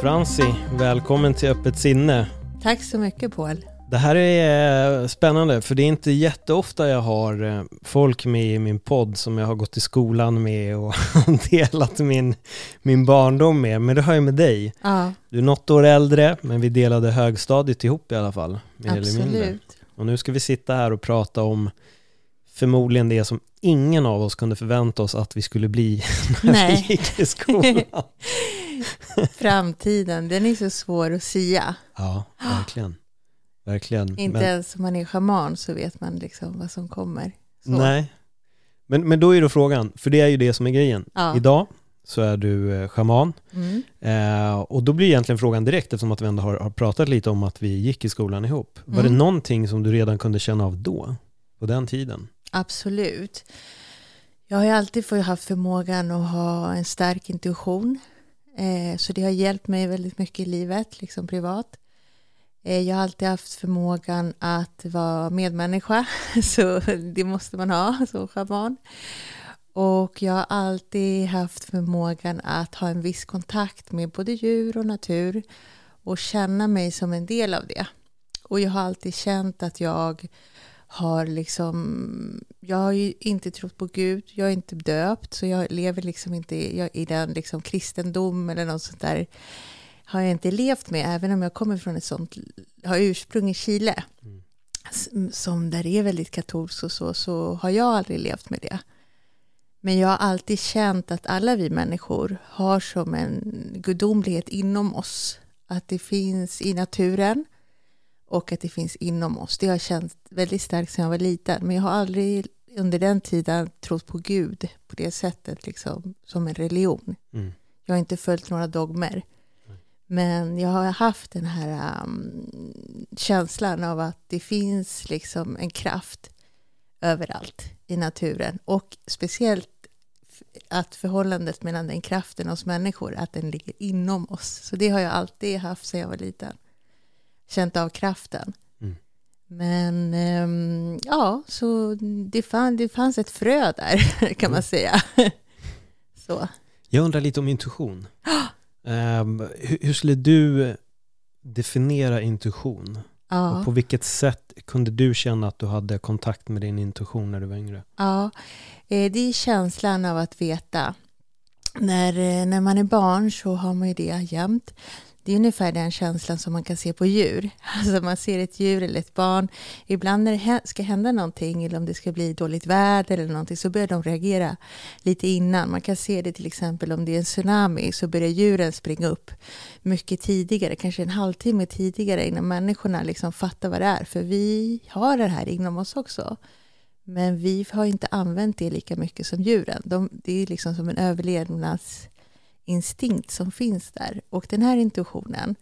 Franci, välkommen till Öppet sinne. Tack så mycket Paul. Det här är eh, spännande för det är inte jätteofta jag har eh, folk med i min podd som jag har gått i skolan med och delat min, min barndom med. Men det har jag med dig. Ja, Du är något år äldre men vi delade högstadiet ihop i alla fall. Mer eller mindre. absolut. Och nu ska vi sitta här och prata om förmodligen det som ingen av oss kunde förvänta oss att vi skulle bli när Nej. vi gick i skolan. Framtiden, den är så svår att sia. Ja, verkligen. Verkligen. Inte Men- ens om man är shaman så vet man liksom vad som kommer. Så. Nej. Men, men då är då frågan, för det är ju det som är grejen. Ja. Idag så är du eh, shaman Mm. eh, och då blir egentligen frågan direkt eftersom att vi ändå har, har pratat lite om att vi gick i skolan ihop. Var Mm. det någonting som du redan kunde känna av då? På den tiden? Absolut. Jag har ju alltid haft förmågan att ha en stark intuition. Eh, så det har hjälpt mig väldigt mycket i livet, liksom privat. Eh, jag har alltid haft förmågan att vara medmänniska, så det måste man ha som schaman. Och jag har alltid haft förmågan att ha en viss kontakt med både djur och natur och känna mig som en del av det. Och jag har alltid känt att jag har liksom, jag har ju inte trott på Gud, jag är inte döpt, så jag lever liksom inte i, i den liksom kristendom eller något sånt där har jag inte levt med, även om jag kommer från ett sånt, har ursprung i Chile, s- som där är väldigt katolskt och så, så har jag aldrig levt med det. Men jag har alltid känt att alla vi människor har som en gudomlighet inom oss. Att det finns i naturen och att det finns inom oss. Det har jag känt väldigt starkt sedan jag var liten. Men jag har aldrig under den tiden trott på Gud på det sättet, liksom, som en religion. Mm. Jag har inte följt några dogmer. Men jag har haft den här um, känslan av att det finns liksom en kraft överallt i naturen. Och speciellt att förhållandet mellan den kraften och oss människor, att den ligger inom oss. Så det har jag alltid haft sedan jag var liten. Känt av kraften. Mm. Men ehm, ja, så det, fann, det fanns ett frö där kan man säga. Så. Jag undrar lite om intuition. Ehm, hur, hur skulle du definiera intuition? Ja. Och på vilket sätt kunde du känna att du hade kontakt med din intuition när du var yngre? Ja, eh, det är känslan av att veta. När, eh, när man är barn så har man ju det jämt. Det är ungefär den känslan som man kan se på djur. Alltså man ser ett djur eller ett barn. Ibland när det ska hända någonting eller om det ska bli dåligt väder eller någonting så börjar de reagera lite innan. Man kan se det till exempel om det är en tsunami så börjar djuren springa upp mycket tidigare, kanske en halvtimme tidigare innan människorna liksom fattar vad det är. För vi har det här inom oss också. Men vi har inte använt det lika mycket som djuren. De, det är liksom som en överlevnads instinkt som finns där. Och den här intuitionen,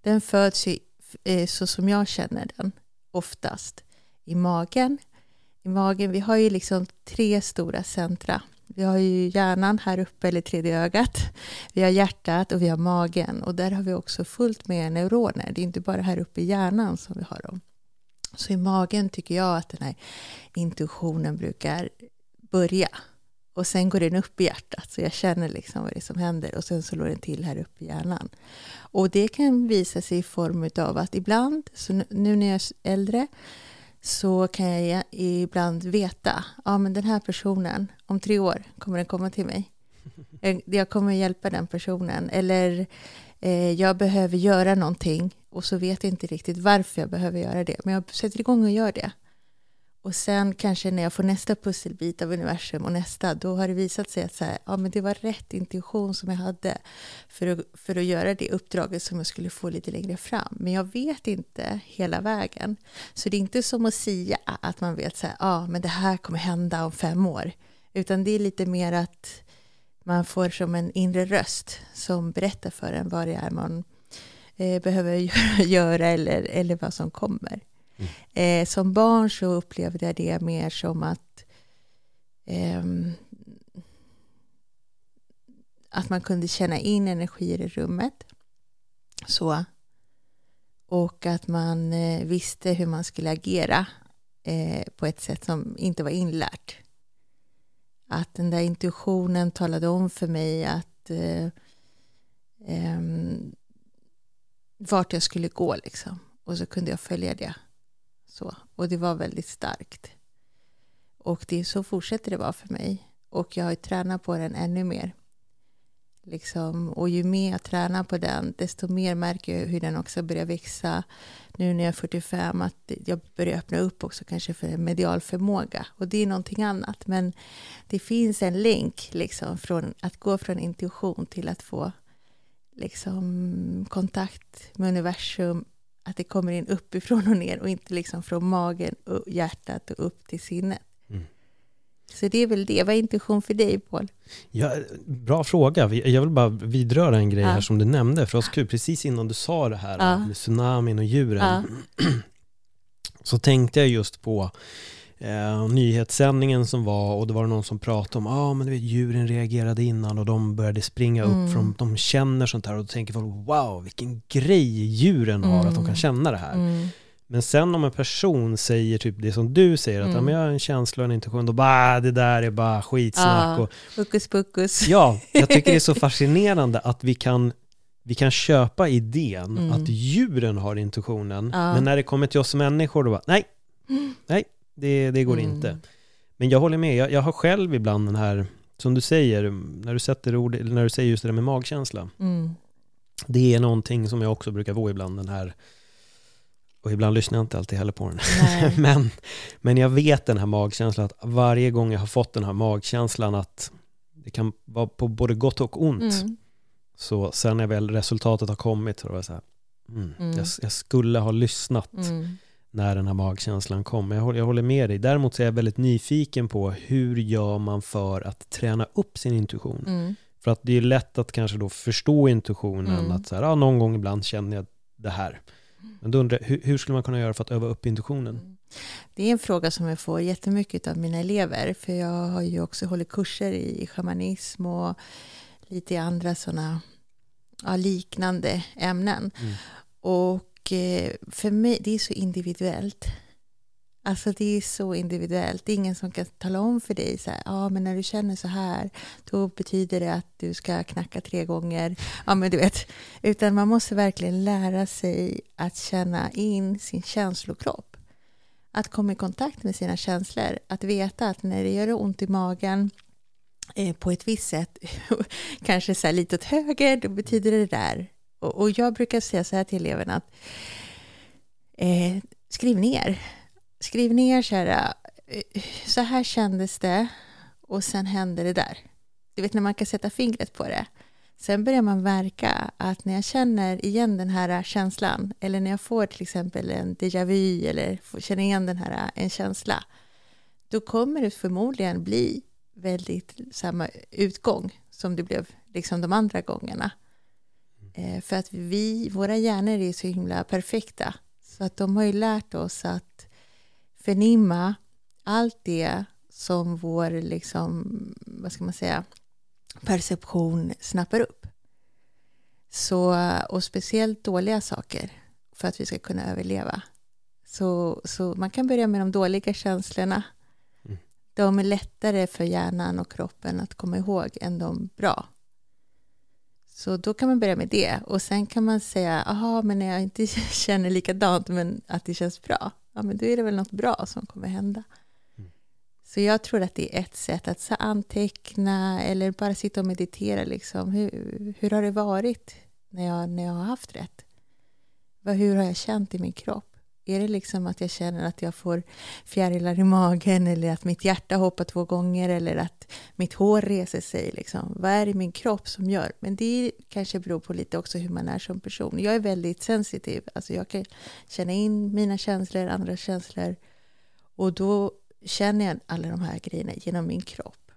den föds ju, eh, så som jag känner den, oftast i magen. I magen, vi har ju liksom tre stora centra. Vi har ju hjärnan här uppe, eller tredje ögat. Vi har hjärtat och vi har magen. Och där har vi också fullt med neuroner. Det är inte bara här uppe i hjärnan som vi har dem. Så i magen tycker jag att den här intuitionen brukar börja. Och sen går den upp i hjärtat, så jag känner liksom vad det är som händer. Och sen slår den till här uppe i hjärnan. Och det kan visa sig i form av att ibland, så nu- när jag är äldre, så kan jag ibland veta, ja men den här personen, om tre år kommer den komma till mig. Jag- Jag kommer hjälpa den personen. Eller eh, jag behöver göra någonting och så vet jag inte riktigt varför jag behöver göra det. Men jag sätter igång och gör det. Och sen kanske när jag får nästa pusselbit av universum och nästa, då har det visat sig att så här, ja, men det var rätt intuition som jag hade för att, för att göra det uppdraget som jag skulle få lite längre fram. Men jag vet inte hela vägen. Så det är inte som att säga att man vet så här, ja, men det här kommer hända om fem år. Utan det är lite mer att man får som en inre röst som berättar för en vad det är man eh, behöver göra eller, eller vad som kommer. Mm. Eh, som barn så upplevde jag det mer som att eh, att man kunde känna in energier i rummet. Så. Och att man eh, visste hur man skulle agera eh, på ett sätt som inte var inlärt. Att den där intuitionen talade om för mig att eh, eh, vart jag skulle gå liksom. Och så kunde jag följa det. Så. Och det var väldigt starkt. Och det, så fortsätter det vara för mig. Och jag har tränat på den ännu mer. Liksom, och ju mer jag tränar på den, desto mer märker jag hur den också börjar växa. Nu när jag är 45, att jag börjar öppna upp också kanske för en medial förmåga. Och det är någonting annat. Men det finns en länk liksom, från att gå från intuition till att få liksom, kontakt med universum att det kommer in uppifrån och ner och inte liksom från magen och hjärtat och upp till sinnet. Mm. Så det är väl det. Vad är intuition för dig, Paul? Ja, bra fråga. Jag vill bara vidröra en grej ja. här som du nämnde. För oss kul, precis innan du sa det här ja. med tsunamin och djuren. Ja. Så tänkte jag just på eh, nyhetssändningen som var och det var någon som pratade om ah, men du vet, djuren reagerade innan och de började springa mm. upp från, de känner sånt här och då tänker folk wow vilken grej djuren har mm. att de kan mm. känna det här. Mm. Men sen om en person säger typ det som du säger, att mm. ja, jag har en känsla och en intuition, då bara ah, det där är bara skitsnack. Ja, och, pokus. Ja, jag tycker det är så fascinerande att vi kan vi kan köpa idén mm. att djuren har intuitionen, ja. men när det kommer till oss människor, då bara nej, nej, det, det går mm. inte. Men jag håller med, jag, jag, har själv ibland den här, som du säger, när du sätter ord, när du säger just det där med magkänsla. Mm. Det är någonting som jag också brukar få ibland, den här, och ibland lyssnar jag inte alltid heller på den. men, men jag vet den här magkänslan, att varje gång jag har fått den här magkänslan att det kan vara på både gott och ont. Mm. Så sen när väl resultatet har kommit så var det så här, mm, mm. jag, jag, skulle ha lyssnat. Mm när den här magkänslan kommer. Jag håller, jag håller med dig. Däremot så är jag väldigt nyfiken på hur gör man för att träna upp sin intuition? Mm. För att det är lätt att kanske då förstå intuitionen, mm. att så här, ja, någon gång ibland känner jag det här. Men då undrar jag, hur, hur, skulle man kunna göra för att öva upp intuitionen? Mm. Det är en fråga som jag får jättemycket av mina elever, för jag har ju också hållit kurser i shamanism och lite andra sådana ja, liknande ämnen. Mm. Och Eh, för mig, det är så individuellt. Alltså det är så individuellt. Det är ingen som kan tala om för dig så här, ja men när du känner så här, då betyder det att du ska knacka tre gånger. Ja men du vet, utan man måste verkligen lära sig att känna in sin känslokropp. Att komma i kontakt med sina känslor, att veta att när det gör ont i magen eh, på ett visst sätt, kanske så lite åt höger, då betyder det där. Och, och jag brukar säga så här till eleverna att eh, skriv ner. Skriv ner så här, eh, så här kändes det och sen hände det där. Du vet när man kan sätta fingret på det. Sen börjar man verka att när jag känner igen den här känslan eller när jag får till exempel en déjà vu eller känner igen den här en känsla då kommer det förmodligen bli väldigt samma utgång som det blev liksom de andra gångerna. Eh, för att vi, våra hjärnor är så himla perfekta. Så att de har ju lärt oss att förnimma allt det som vår, liksom, vad ska man säga, perception snappar upp. Så, och speciellt dåliga saker för att vi ska kunna överleva. Så, så man kan börja med de dåliga känslorna. Mm. De är lättare för hjärnan och kroppen att komma ihåg än de bra. Så då kan man börja med det och sen kan man säga, aha, men när jag inte känner likadant men att det känns bra, ja men då är det väl något bra som kommer hända. Mm. Så jag tror att det är ett sätt att så anteckna eller bara sitta och meditera liksom. Hur, hur har det varit när jag, när jag har haft rätt? Hur har jag känt i min kropp? Är det liksom att jag känner att jag får fjärilar i magen eller att mitt hjärta hoppar två gånger eller att mitt hår reser sig? Liksom. Vad är det i min kropp som gör? Men det kanske beror på lite också hur man är som person. Jag är väldigt sensitiv. Alltså jag kan känna in mina känslor, andra känslor och då känner jag alla de här grejerna genom min kropp.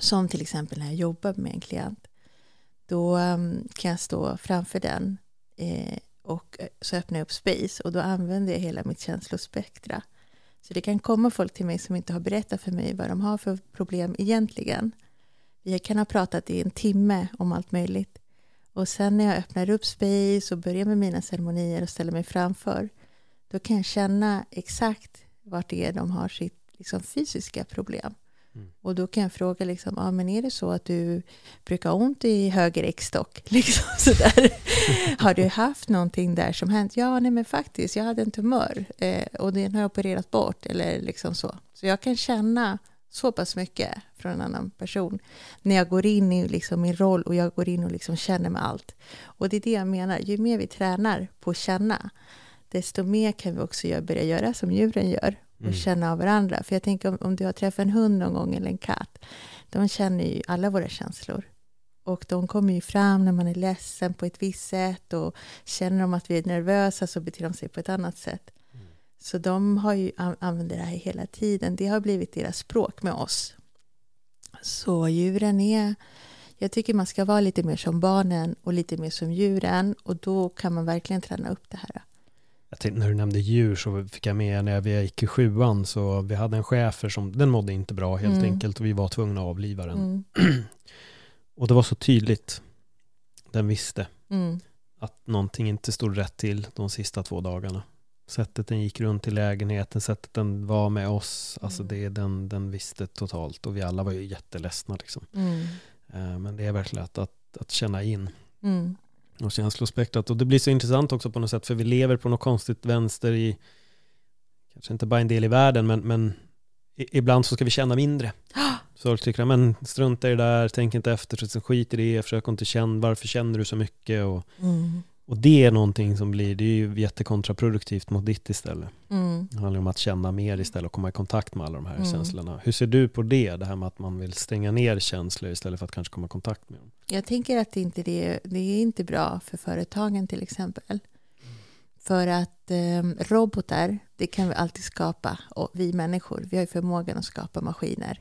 Som till exempel när jag jobbar med en klient. Då ehm, kan jag stå framför den eh, och eh, så öppnar jag upp space och då använder jag hela mitt känslospektra. Så det kan komma folk till mig som inte har berättat för mig vad de har för problem egentligen. Vi kan ha pratat i en timme om allt möjligt. Och sen när jag öppnar upp space och börjar med mina ceremonier och ställer mig framför, då kan jag känna exakt vart det är de har sitt liksom, fysiska problem. Mm. Och då kan jag fråga, liksom, ah, men är det så att du brukar ha ont i höger äggstock? Liksom sådär. har du haft någonting där som hänt? Ja, nej men faktiskt, jag hade en tumör eh, och den har jag opererat bort. Eller liksom så. så jag kan känna så pass mycket från en annan person när jag går in i liksom min roll och jag går in och liksom känner med allt. Och det är det jag menar, ju mer vi tränar på att känna, desto mer kan vi också börja göra som djuren gör och mm. känna av varandra. För jag tänker om, om du har träffat en hund någon gång eller en katt, de känner ju alla våra känslor. Och de kommer ju fram när man är ledsen på ett visst sätt och känner de att vi är nervösa så beter de sig på ett annat sätt. Mm. Så de har ju använder det här hela tiden. Det har blivit deras språk med oss. Så djuren är... Jag tycker man ska vara lite mer som barnen och lite mer som djuren och då kan man verkligen träna upp det här. Jag tänkte, när du nämnde djur så fick jag med när vi gick i sjuan så vi hade en schäfer som, den mådde inte bra helt mm. enkelt och vi var tvungna att avliva den. Mm. och det var så tydligt, den visste mm. att någonting inte stod rätt till de sista två dagarna. Sättet den gick runt i lägenheten, sättet den var med oss, alltså mm. det, den, den visste totalt och vi alla var ju jätteledsna liksom. Mm. Eh, men det är verkligen att, att, att känna in. Och känslospektrat. Och det blir så intressant också på något sätt, för vi lever på något konstigt vänster i, kanske inte bara en del i världen, men, men ibland så ska vi känna mindre. Så folk tycker, men strunta i det där, tänk inte efter, skit i det, försök inte känna, varför känner du så mycket? Och, mm. Och det är någonting som blir, det är ju jättekontraproduktivt mot ditt istället. Mm. Det handlar om att känna mer istället och komma i kontakt med alla de här mm. känslorna. Hur ser du på det, det här med att man vill stänga ner känslor istället för att kanske komma i kontakt med dem? Jag tänker att det inte det, det är inte bra för företagen till exempel. För att eh, robotar, det kan vi alltid skapa. Och vi människor, vi har ju förmågan att skapa maskiner.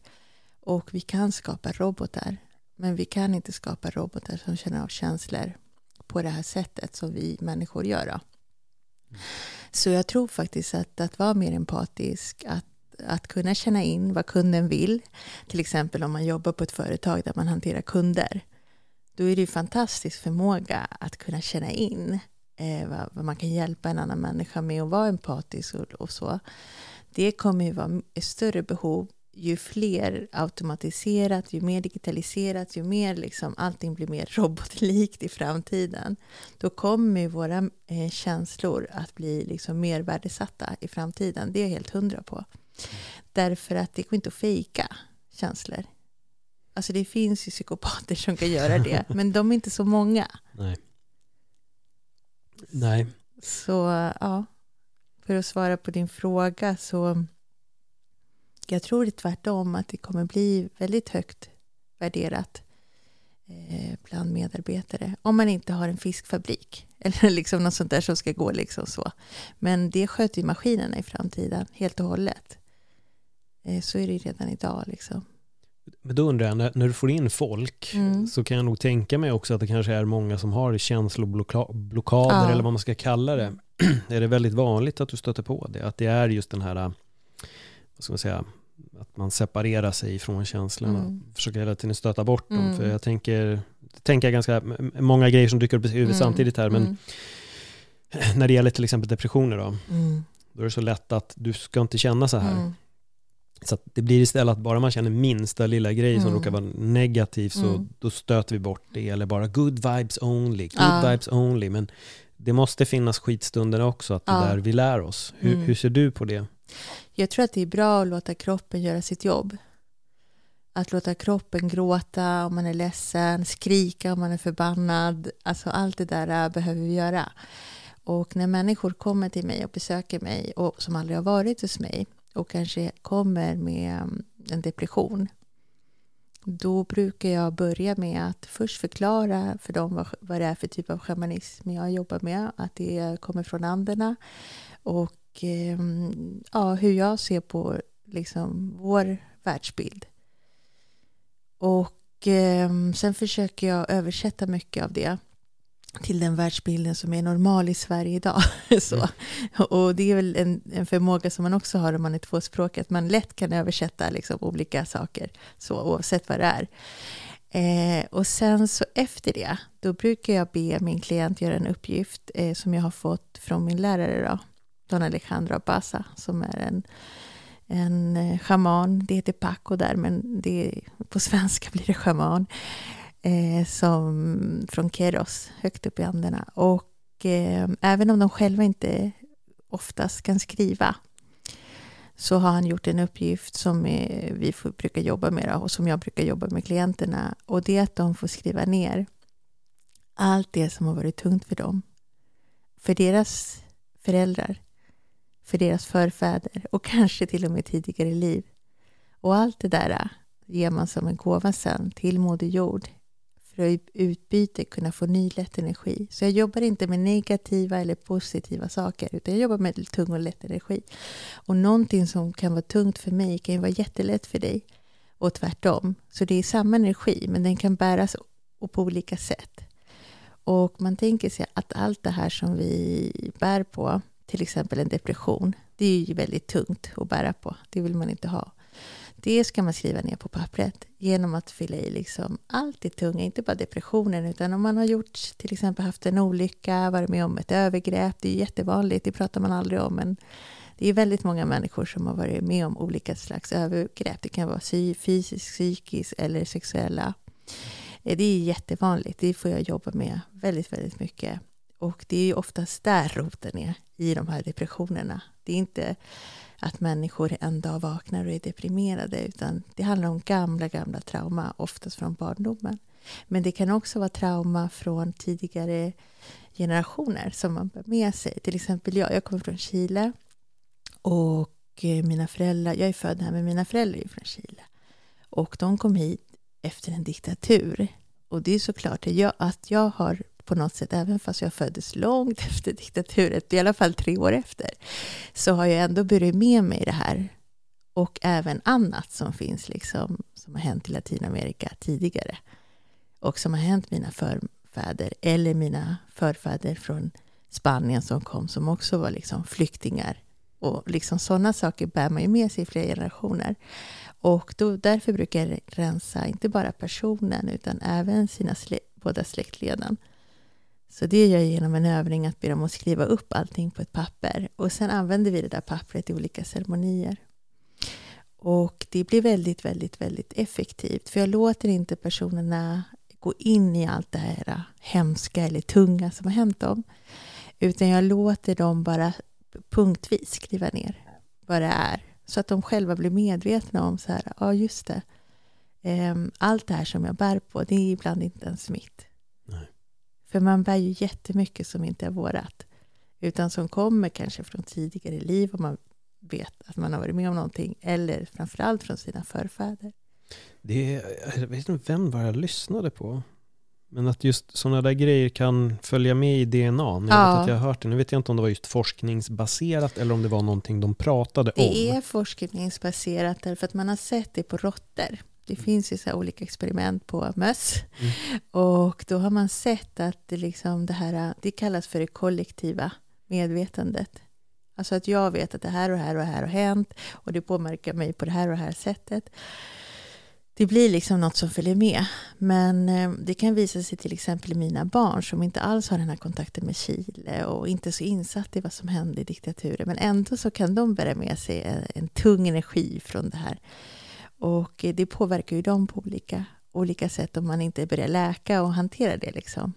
Och vi kan skapa robotar. Men vi kan inte skapa robotar som känner av känslor på det här sättet som vi människor gör. Då. Så jag tror faktiskt att, att vara mer empatisk, att, att kunna känna in vad kunden vill. Till exempel om man jobbar på ett företag där man hanterar kunder. Då är det ju fantastisk förmåga att kunna känna in eh, vad, vad, man kan hjälpa en annan människa med och vara empatisk och, och så. Det kommer ju vara ett större behov ju fler automatiserat, ju mer digitaliserat, ju mer liksom allting blir mer robotlikt i framtiden, då kommer våra eh, känslor att bli liksom mer värdesatta i framtiden. Det är jag helt hundra på. Därför att det går inte att fejka känslor. Alltså det finns ju psykopater som kan göra det, men de är inte så många. Nej. Nej. Så ja, för att svara på din fråga så jag tror det tvärtom att det kommer bli väldigt högt värderat eh, bland medarbetare. Om man inte har en fiskfabrik eller liksom något sånt där som ska gå liksom så. Men det sköter ju maskinerna i framtiden helt och hållet. Eh, så är det redan idag liksom. Men då undrar jag, när, när du får in folk mm. så kan jag nog tänka mig också att det kanske är många som har känsloblockader ja. eller vad man ska kalla det. är det väldigt vanligt att du stöter på det? Att det är just den här vad ska man säga, att man separerar sig från känslorna. Mm. Försöker hela tiden stöta bort dem. Mm. För jag tänker, tänker ganska många grejer som dyker upp i huvudet mm. samtidigt här. Men mm. när det gäller till exempel depressioner då, mm. då är det så lätt att du ska inte känna så här. Mm. Så det blir istället att bara man känner minsta lilla grej som råkar vara negativ så då stöter vi bort det. Eller bara good vibes only, good ja. vibes only. Men det måste finnas skitstunder också, att det ja. där vi lär oss. Hur, hur ser du på det? Jag tror att det är bra att låta kroppen göra sitt jobb. Att låta kroppen gråta om man är ledsen, skrika om man är förbannad. Alltså allt det där äh, behöver vi göra. Och när människor kommer till mig och besöker mig och som aldrig har varit hos mig och kanske kommer med mm, en depression då brukar jag börja med att först förklara för dem vad, vad det är för typ av shamanism jag jobbar med, att det kommer från anderna och eh, ja, hur jag ser på liksom, vår världsbild. Och eh, sen försöker jag översätta mycket av det till den världsbilden som är normal i Sverige idag. så. Mm. Och det är väl en, en, förmåga som man också har om man är tvåspråkig, att man lätt kan översätta liksom olika saker, så, oavsett vad det är. Eh, och sen så efter det, då brukar jag be min klient göra en uppgift eh, som jag har fått från min lärare då, Don Alejandro Abasa som är en, en eh, shaman. Det heter Paco där, men det, på svenska blir det shaman eh, som, från Keros, högt upp i anderna. Och eh, även om de själva inte oftast kan skriva så har han gjort en uppgift som är, vi får, brukar jobba med och som jag brukar jobba med klienterna. Och det är att de får skriva ner allt det som har varit tungt för dem. För deras föräldrar, för deras förfäder och kanske till och med tidigare liv. Och allt det där äh, ger man som en gåva sen till Moder Jord för att utbyte kunna få ny lätt energi. Så jag jobbar inte med negativa eller positiva saker, utan jag jobbar med tung och lätt energi. Och någonting som kan vara tungt för mig kan ju vara jättelätt för dig och tvärtom. Så det är samma energi, men den kan bäras på olika sätt. Och man tänker sig att allt det här som vi bär på, till exempel en depression, det är ju väldigt tungt att bära på. Det vill man inte ha. Det ska man skriva ner på pappret genom att fylla i liksom allt det tunga, inte bara depressionen, utan om man har gjort, till exempel haft en olycka, varit med om ett övergrepp, det är jättevanligt, det pratar man aldrig om, men det är väldigt många människor som har varit med om olika slags övergrepp. Det kan vara fysiskt, psykiskt eller sexuella. Eh, det är jättevanligt, det får jag jobba med väldigt, väldigt mycket. Och det är oftast där roten är, i de här depressionerna. Det är inte att människor en dag vaknar och är deprimerade, utan det handlar om gamla, gamla trauma, oftast från barndomen. Men det kan också vara trauma från tidigare generationer som man bär med sig. Till exempel jag, jag kommer från Chile och eh, mina föräldrar, jag är född här men mina föräldrar är från Chile. Och de kom hit efter en diktatur. Och det är såklart att jag, att jag har på något sätt, även fast jag föddes långt efter diktaturen, i alla fall tre år efter, så har jag ändå burit med mig det här och även annat som finns, liksom, som har hänt i Latinamerika tidigare och som har hänt mina förfäder eller mina förfäder från Spanien som kom, som också var liksom flyktingar. Och liksom sådana saker bär man ju med sig i flera generationer. Och då, därför brukar jag rensa inte bara personen utan även sina slä, båda släktleden. Så det gör jag genom en övning att be dem att skriva upp allting på ett papper. Och sen använder vi det där pappret i olika ceremonier. Och det blir väldigt, väldigt, väldigt effektivt. För jag låter inte personerna gå in i allt det här hemska eller tunga som har hänt dem. Utan jag låter dem bara punktvis skriva ner vad det är. Så att de själva blir medvetna om så här, ja just det. Ehm, allt det här som jag bär på, det är ibland inte ens mitt. För man bär ju jättemycket som inte är vårat. Utan som kommer kanske från tidigare liv och man vet att man har varit med om någonting. Eller framförallt från sina förfäder. Det är, jag vet inte vem var jag lyssnade på. Men att just sådana där grejer kan följa med i DNA. Jag vet att jag har hört det. Nu vet jag inte om det var just forskningsbaserat eller om det var någonting de pratade det om. Det är forskningsbaserat därför att man har sett det på råttor. Det mm. finns ju så olika experiment på möss. Mm. Och då har man sett att det, liksom det här, det kallas för det kollektiva medvetandet. Alltså att jag vet att det här och här och här har hänt och det påverkar mig på det här och det här sättet. Det blir liksom något som följer med. Men eh, det kan visa sig till exempel i mina barn som inte alls har den här kontakten med Chile och inte så insatt i vad som hände i diktaturen. Men ändå så kan de bära med sig en, en tung energi från det här och eh, det påverkar ju dem på olika, olika sätt om man inte börjar läka och hantera det. Liksom.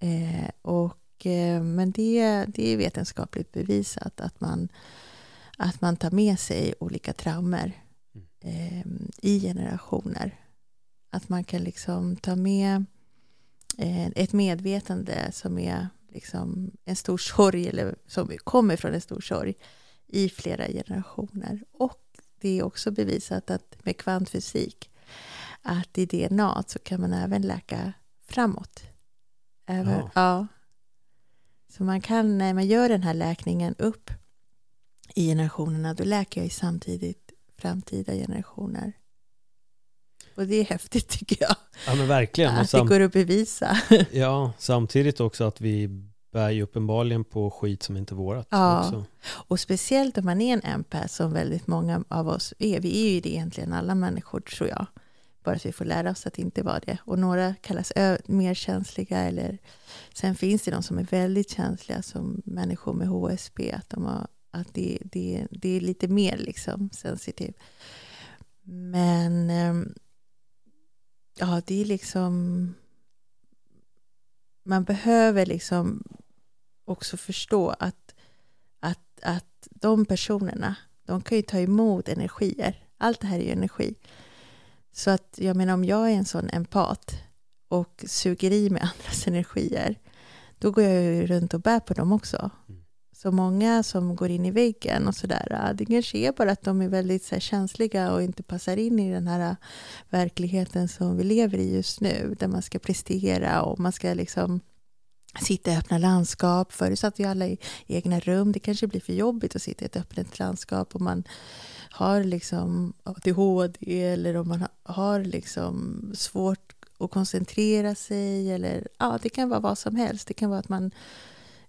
Eh, och, eh, men det, det är vetenskapligt bevisat att man, att man tar med sig olika traumer eh, i generationer. Att man kan liksom ta med eh, ett medvetande som är liksom en stor sorg, eller som kommer från en stor sorg, i flera generationer. Och det är också bevisat att med kvantfysik, att i DNA så kan man även läka framåt. Även, ja. ja. Så man kan, när man gör den här läkningen upp i generationerna, då läker jag ju samtidigt framtida generationer. Och det är häftigt tycker jag. Ja men verkligen. Att det går att bevisa. Ja, samtidigt också att vi bär ju uppenbarligen på skit som inte är vårat. Ja, också. och speciellt om man är en empath som väldigt många av oss är. Vi är ju det egentligen alla människor tror jag. Bara att vi får lära oss att inte vara det. Och några kallas mer känsliga. Eller, sen finns det de som är väldigt känsliga som människor med HSB. Att, de har, att det, det, det är lite mer liksom sensitiv. Men ehm, ja, det är liksom... Man behöver liksom också förstå att, att, att de personerna, de kan ju ta emot energier. Allt det här är ju energi. Så att jag menar om jag är en sån empat och suger i mig andras energier, då går jag ju runt och bär på dem också. Mm. Så många som går in i väggen och sådär, det kanske är bara att de är väldigt så här, känsliga och inte passar in i den här verkligheten som vi lever i just nu, där man ska prestera och man ska liksom sitta i öppna landskap. Förr satt vi alla i egna rum. Det kanske blir för jobbigt att sitta i ett öppet landskap om man har liksom ADHD eller om man har liksom svårt att koncentrera sig. Eller, ja, det kan vara vad som helst. Det kan vara att man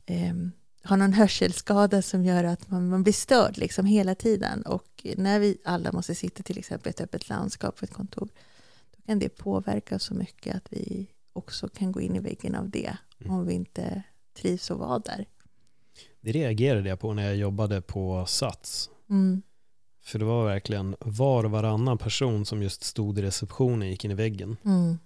eh, har någon hörselskada som gör att man, man blir störd liksom hela tiden. Och när vi alla måste sitta till exempel i ett öppet landskap på ett kontor, då kan det påverka så mycket att vi också kan gå in i väggen av det mm. om vi inte trivs att vara där. Det reagerade jag på när jag jobbade på Sats. Mm. För det var verkligen var och varannan person som just stod i receptionen gick in i väggen. Mm.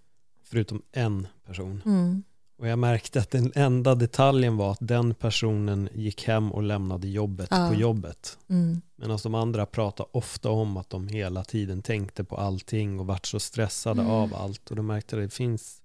Förutom en person. Mm. Och jag märkte att den enda detaljen var att den personen gick hem och lämnade jobbet ja. på jobbet. Mm. Medan de andra pratade ofta om att de hela tiden tänkte på allting och vart så stressade mm. av allt. Och då märkte jag att det finns,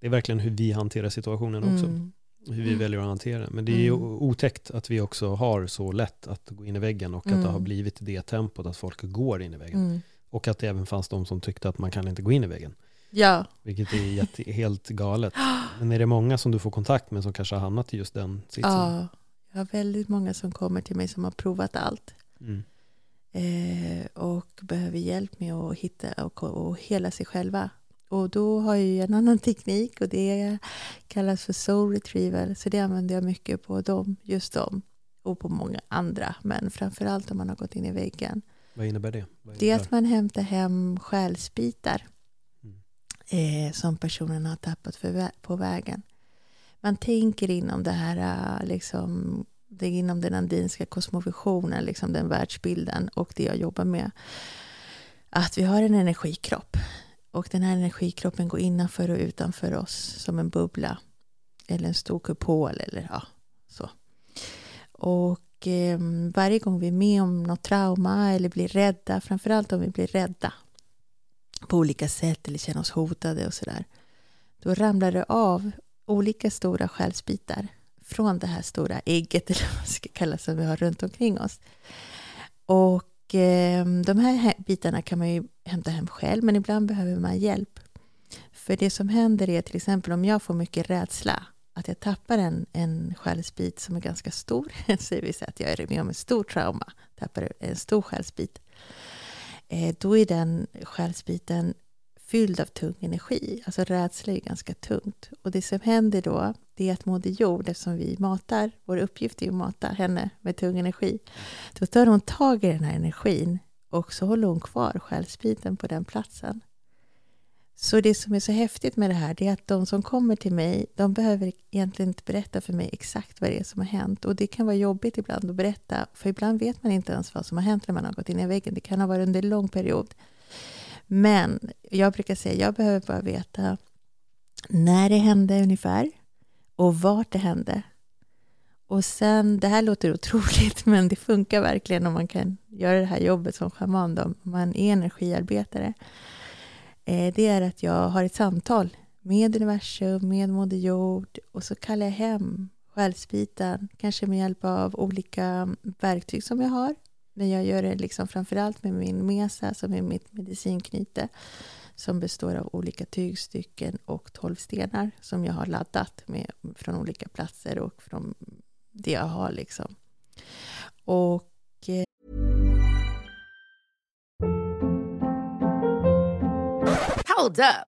det är verkligen hur vi hanterar situationen också. Mm. Hur vi väljer att hantera. Men det är ju mm. otäckt att vi också har så lätt att gå in i väggen och att det har mm. blivit det tempot att folk går in i väggen. Mm. Och att det även fanns de som tyckte att man kan inte gå in i väggen. Ja. Vilket är jätte, helt galet. Men är det många som du får kontakt med som kanske har hamnat i just den sitsen? Ja, jag har väldigt många som kommer till mig som har provat allt. Mm. Eh, och behöver hjälp med att hitta och, och hela sig själva. Och då har jag en annan teknik och det kallas för soul retrieval. Så det använder jag mycket på dem, just dem. Och på många andra, men framförallt om man har gått in i väggen. Vad innebär det? Vad innebär? Det är att man hämtar hem själsbitar eh, som personen har tappat för, på vägen. Man tänker inom det här, eh, liksom, det är inom den andinska kosmovisionen, liksom den världsbilden och det jag jobbar med. Att vi har en energikropp och den här energikroppen går innanför och utanför oss som en bubbla eller en stor kupol eller ja, så. Och eh, varje gång vi är med om något trauma eller blir rädda, framförallt om vi blir rädda på olika sätt eller känner oss hotade och sådär. Då ramlar det av olika stora själsbitar från det här stora ägget eller vad man ska kalla som vi har runt omkring oss. Och eh, de här bitarna kan man ju hämta hem själv men ibland behöver man hjälp. För det som händer är till exempel om jag får mycket rädsla att jag tappar en, en själsbit som är ganska stor. säger vi att jag är med om en stor trauma, tappar en stor själsbit eh, då är den själsbiten fylld av tung energi. Alltså rädsla är ganska tungt. Och det som händer då, det är att Moder Jord, eftersom vi matar, vår uppgift är att mata henne med tung energi, då tar hon tag i den här energin och så håller hon kvar själsbiten på den platsen. Så det som är så häftigt med det här det är att de som kommer till mig, de behöver egentligen inte berätta för mig exakt vad det är som har hänt. Och det kan vara jobbigt ibland att berätta, för ibland vet man inte ens vad som har hänt när man har gått in i väggen. Det kan ha varit under en lång period. Men jag brukar säga, jag behöver bara veta när det hände ungefär och vart det hände. Och sen, det här låter otroligt, men det funkar verkligen om man kan göra det här jobbet som schaman, då, om man är energiarbetare. Eh, det är att jag har ett samtal med universum, med Moder Jord och så kallar jag hem själsbiten, kanske med hjälp av olika verktyg som jag har. Men jag gör det liksom framförallt med min mesa, alltså som är mitt medicinknyte, som består av olika tygstycken och tolv stenar som jag har laddat med från olika platser och från det jag har. Liksom. Och eh- Hold up.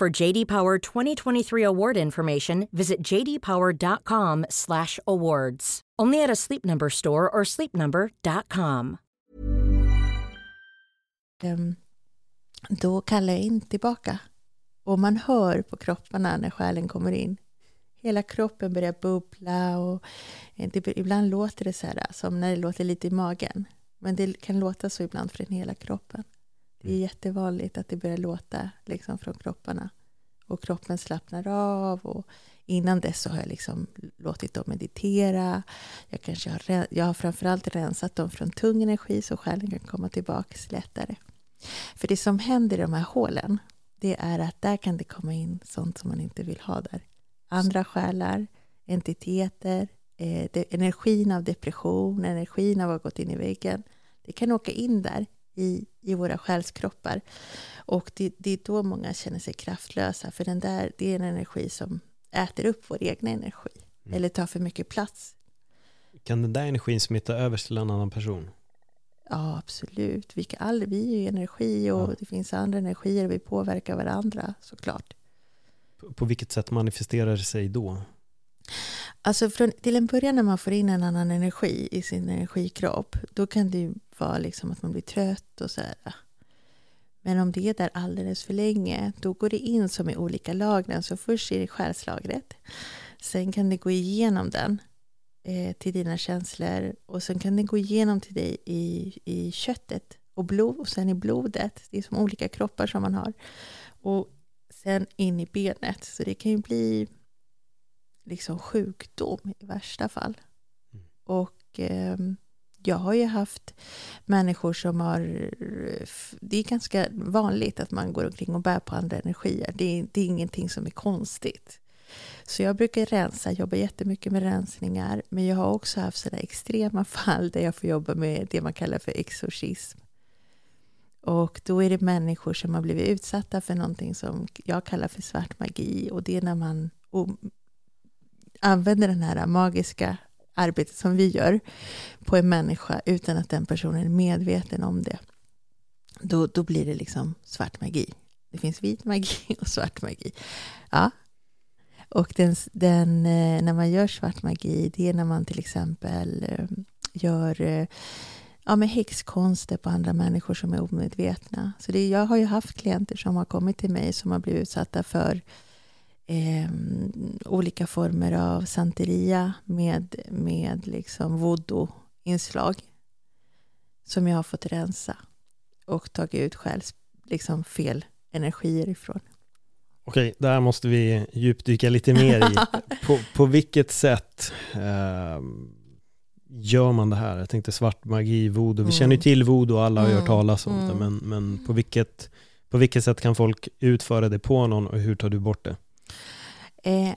For JD Power 2023 award information, visit jdpower.com/awards. Only at a Sleep Number store or sleepnumber.com. Um, ehm, då kallar jag in tillbaka. Och man hör på kropparna när själen kommer in. Hela kroppen börjar bubbla och eh, det, ibland låter det så här som när det låter lite i magen. Men det kan låta så ibland från hela kroppen. Det är jättevanligt att det börjar låta liksom från kropparna. Och kroppen slappnar av. Och innan dess så har jag liksom låtit dem meditera. Jag, kanske har, jag har framförallt rensat dem från tung energi så själen kan komma tillbaka lättare. För det som händer i de här hålen, det är att där kan det komma in sånt som man inte vill ha där. Andra själar, entiteter, eh, det, energin av depression, energin av att ha gått in i väggen. Det kan åka in där i, i våra själskroppar. Och det, det är då många känner sig kraftlösa, för den där, det är en energi som äter upp vår egna energi, Mm. eller tar för mycket plats. Kan den där energin smitta över till en annan person? Ja, absolut. Vi, kan all, vi är ju energi och Ja. det finns andra energier och vi påverkar varandra såklart. På, på vilket sätt manifesterar det sig då? Alltså från, till en början när man får in en annan energi i sin energikropp, då kan det ju vara liksom att man blir trött och så här. Men om det är där alldeles för länge, då går det in som i olika lagren. Så först är det själslagret, sen kan det gå igenom den eh, till dina känslor och sen kan det gå igenom till dig i, i köttet och blod och sen i blodet. Det är som olika kroppar som man har. Och sen in i benet. Så det kan ju bli liksom sjukdom i värsta fall. Mm. Och eh, jag har ju haft människor som har... Det är ganska vanligt att man går omkring och bär på andra energier. Det är, det är ingenting som är konstigt. Så jag brukar rensa, jobbar jättemycket med rensningar. Men jag har också haft sådana extrema fall där jag får jobba med det man kallar för exorcism. Och då är det människor som har blivit utsatta för någonting som jag kallar för svart magi. Och det är när man använder den här magiska arbetet som vi gör på en människa utan att den personen är medveten om det. Då, då blir det liksom svart magi. Det finns vit magi och svart magi. Ja. Och den, den, eh, när man gör svart magi, det är när man till exempel eh, gör eh, ja, med häxkonster på andra människor som är omedvetna. Så det, jag har ju haft klienter som har kommit till mig som har blivit utsatta för eh, olika former av santeria med, med liksom voodoo-inslag som jag har fått rensa och tagit ut själv liksom fel energier ifrån. Okej, där måste vi djupdyka lite mer i. På, på vilket sätt eh, gör man det här? Jag tänkte svart magi, voodoo. Vi Mm. känner ju till voodoo, alla har ju hört Mm, talas om det. mm. Men, men på, vilket, på vilket sätt kan folk utföra det på någon och hur tar du bort det? Eh,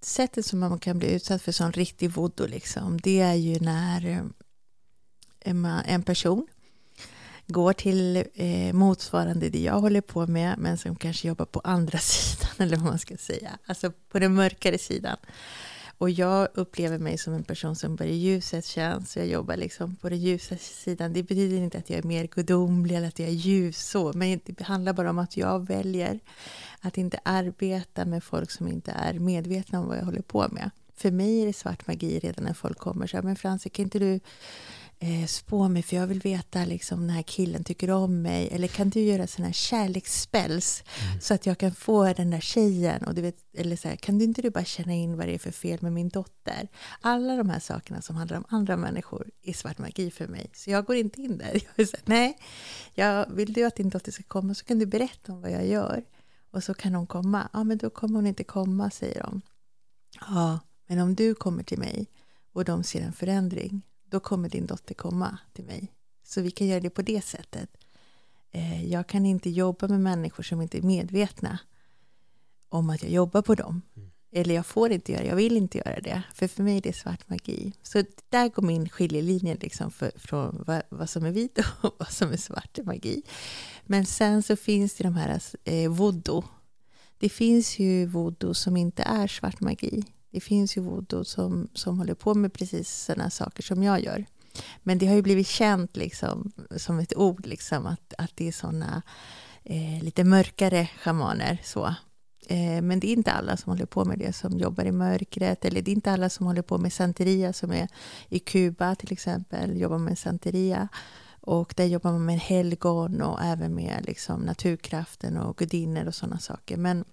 sättet som man kan bli utsatt för sån riktig voodoo, liksom, det är ju när eh, en en person går till eh, motsvarande det jag håller på med, men som kanske jobbar på andra sidan, eller vad man ska säga, alltså på den mörkare sidan. Och jag upplever mig som en person som bara ljusets tjänst. Jag jobbar liksom på den ljusa sidan. Det betyder inte att jag är mer gudomlig eller att jag är ljus så. Men det handlar bara om att jag väljer att inte arbeta med folk som inte är medvetna om vad jag håller på med. För mig är det svart magi redan när folk kommer så här, men Frans, kan inte du eh, spå mig för jag vill veta liksom den här killen tycker om mig. Eller kan du göra sådana här kärleksspells mm. så att jag kan få den där tjejen. Och du vet, eller så här, kan du inte du bara känna in vad det är för fel med min dotter? Alla de här sakerna som handlar om andra människor är svart magi för mig. Så jag går inte in där. Jag säga, nej, jag vill du att din dotter ska komma så kan du berätta om vad jag gör. Och så kan hon komma. Ja, men då kommer hon inte komma, säger de. Ja, men om du kommer till mig och de ser en förändring, då kommer din dotter komma till mig. Så vi kan göra det på det sättet. Eh, jag kan inte jobba med människor som inte är medvetna om att jag jobbar på dem. Mm. Eller jag får inte göra jag vill inte göra det. För för mig är det svart magi. Så där går min skiljelinje liksom för, från vad, vad, som är vit och vad som är svart magi. Men sen så finns det de här eh, voodoo. Det finns ju voodoo som inte är svart magi. Det finns ju voodoo som, som håller på med precis sådana saker som jag gör. Men det har ju blivit känt liksom, som ett ord, liksom, att, att det är sådana eh, lite mörkare schamaner. Så. Eh, men det är inte alla som håller på med det som jobbar i mörkret. Eller det är inte alla som håller på med santeria som är i Kuba till exempel, jobbar med santeria. Och där jobbar man med helgon och även med liksom, naturkraften och gudinnor och sådana saker. Men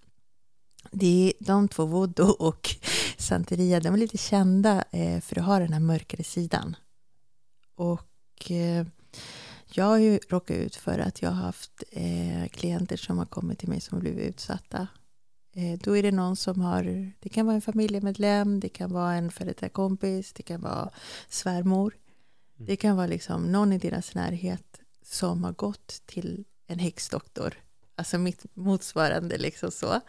det är de två, voodoo och santeria, de är lite kända eh, för att ha den här mörkare sidan. Och eh, jag har ju råkat ut för att jag har haft eh, klienter som har kommit till mig som har blivit utsatta. Då är det någon som har, det kan vara en familjemedlem, det kan vara en före detta kompis, det kan vara svärmor. Det kan vara liksom någon i deras närhet som har gått till en häxdoktor, alltså mitt motsvarande liksom så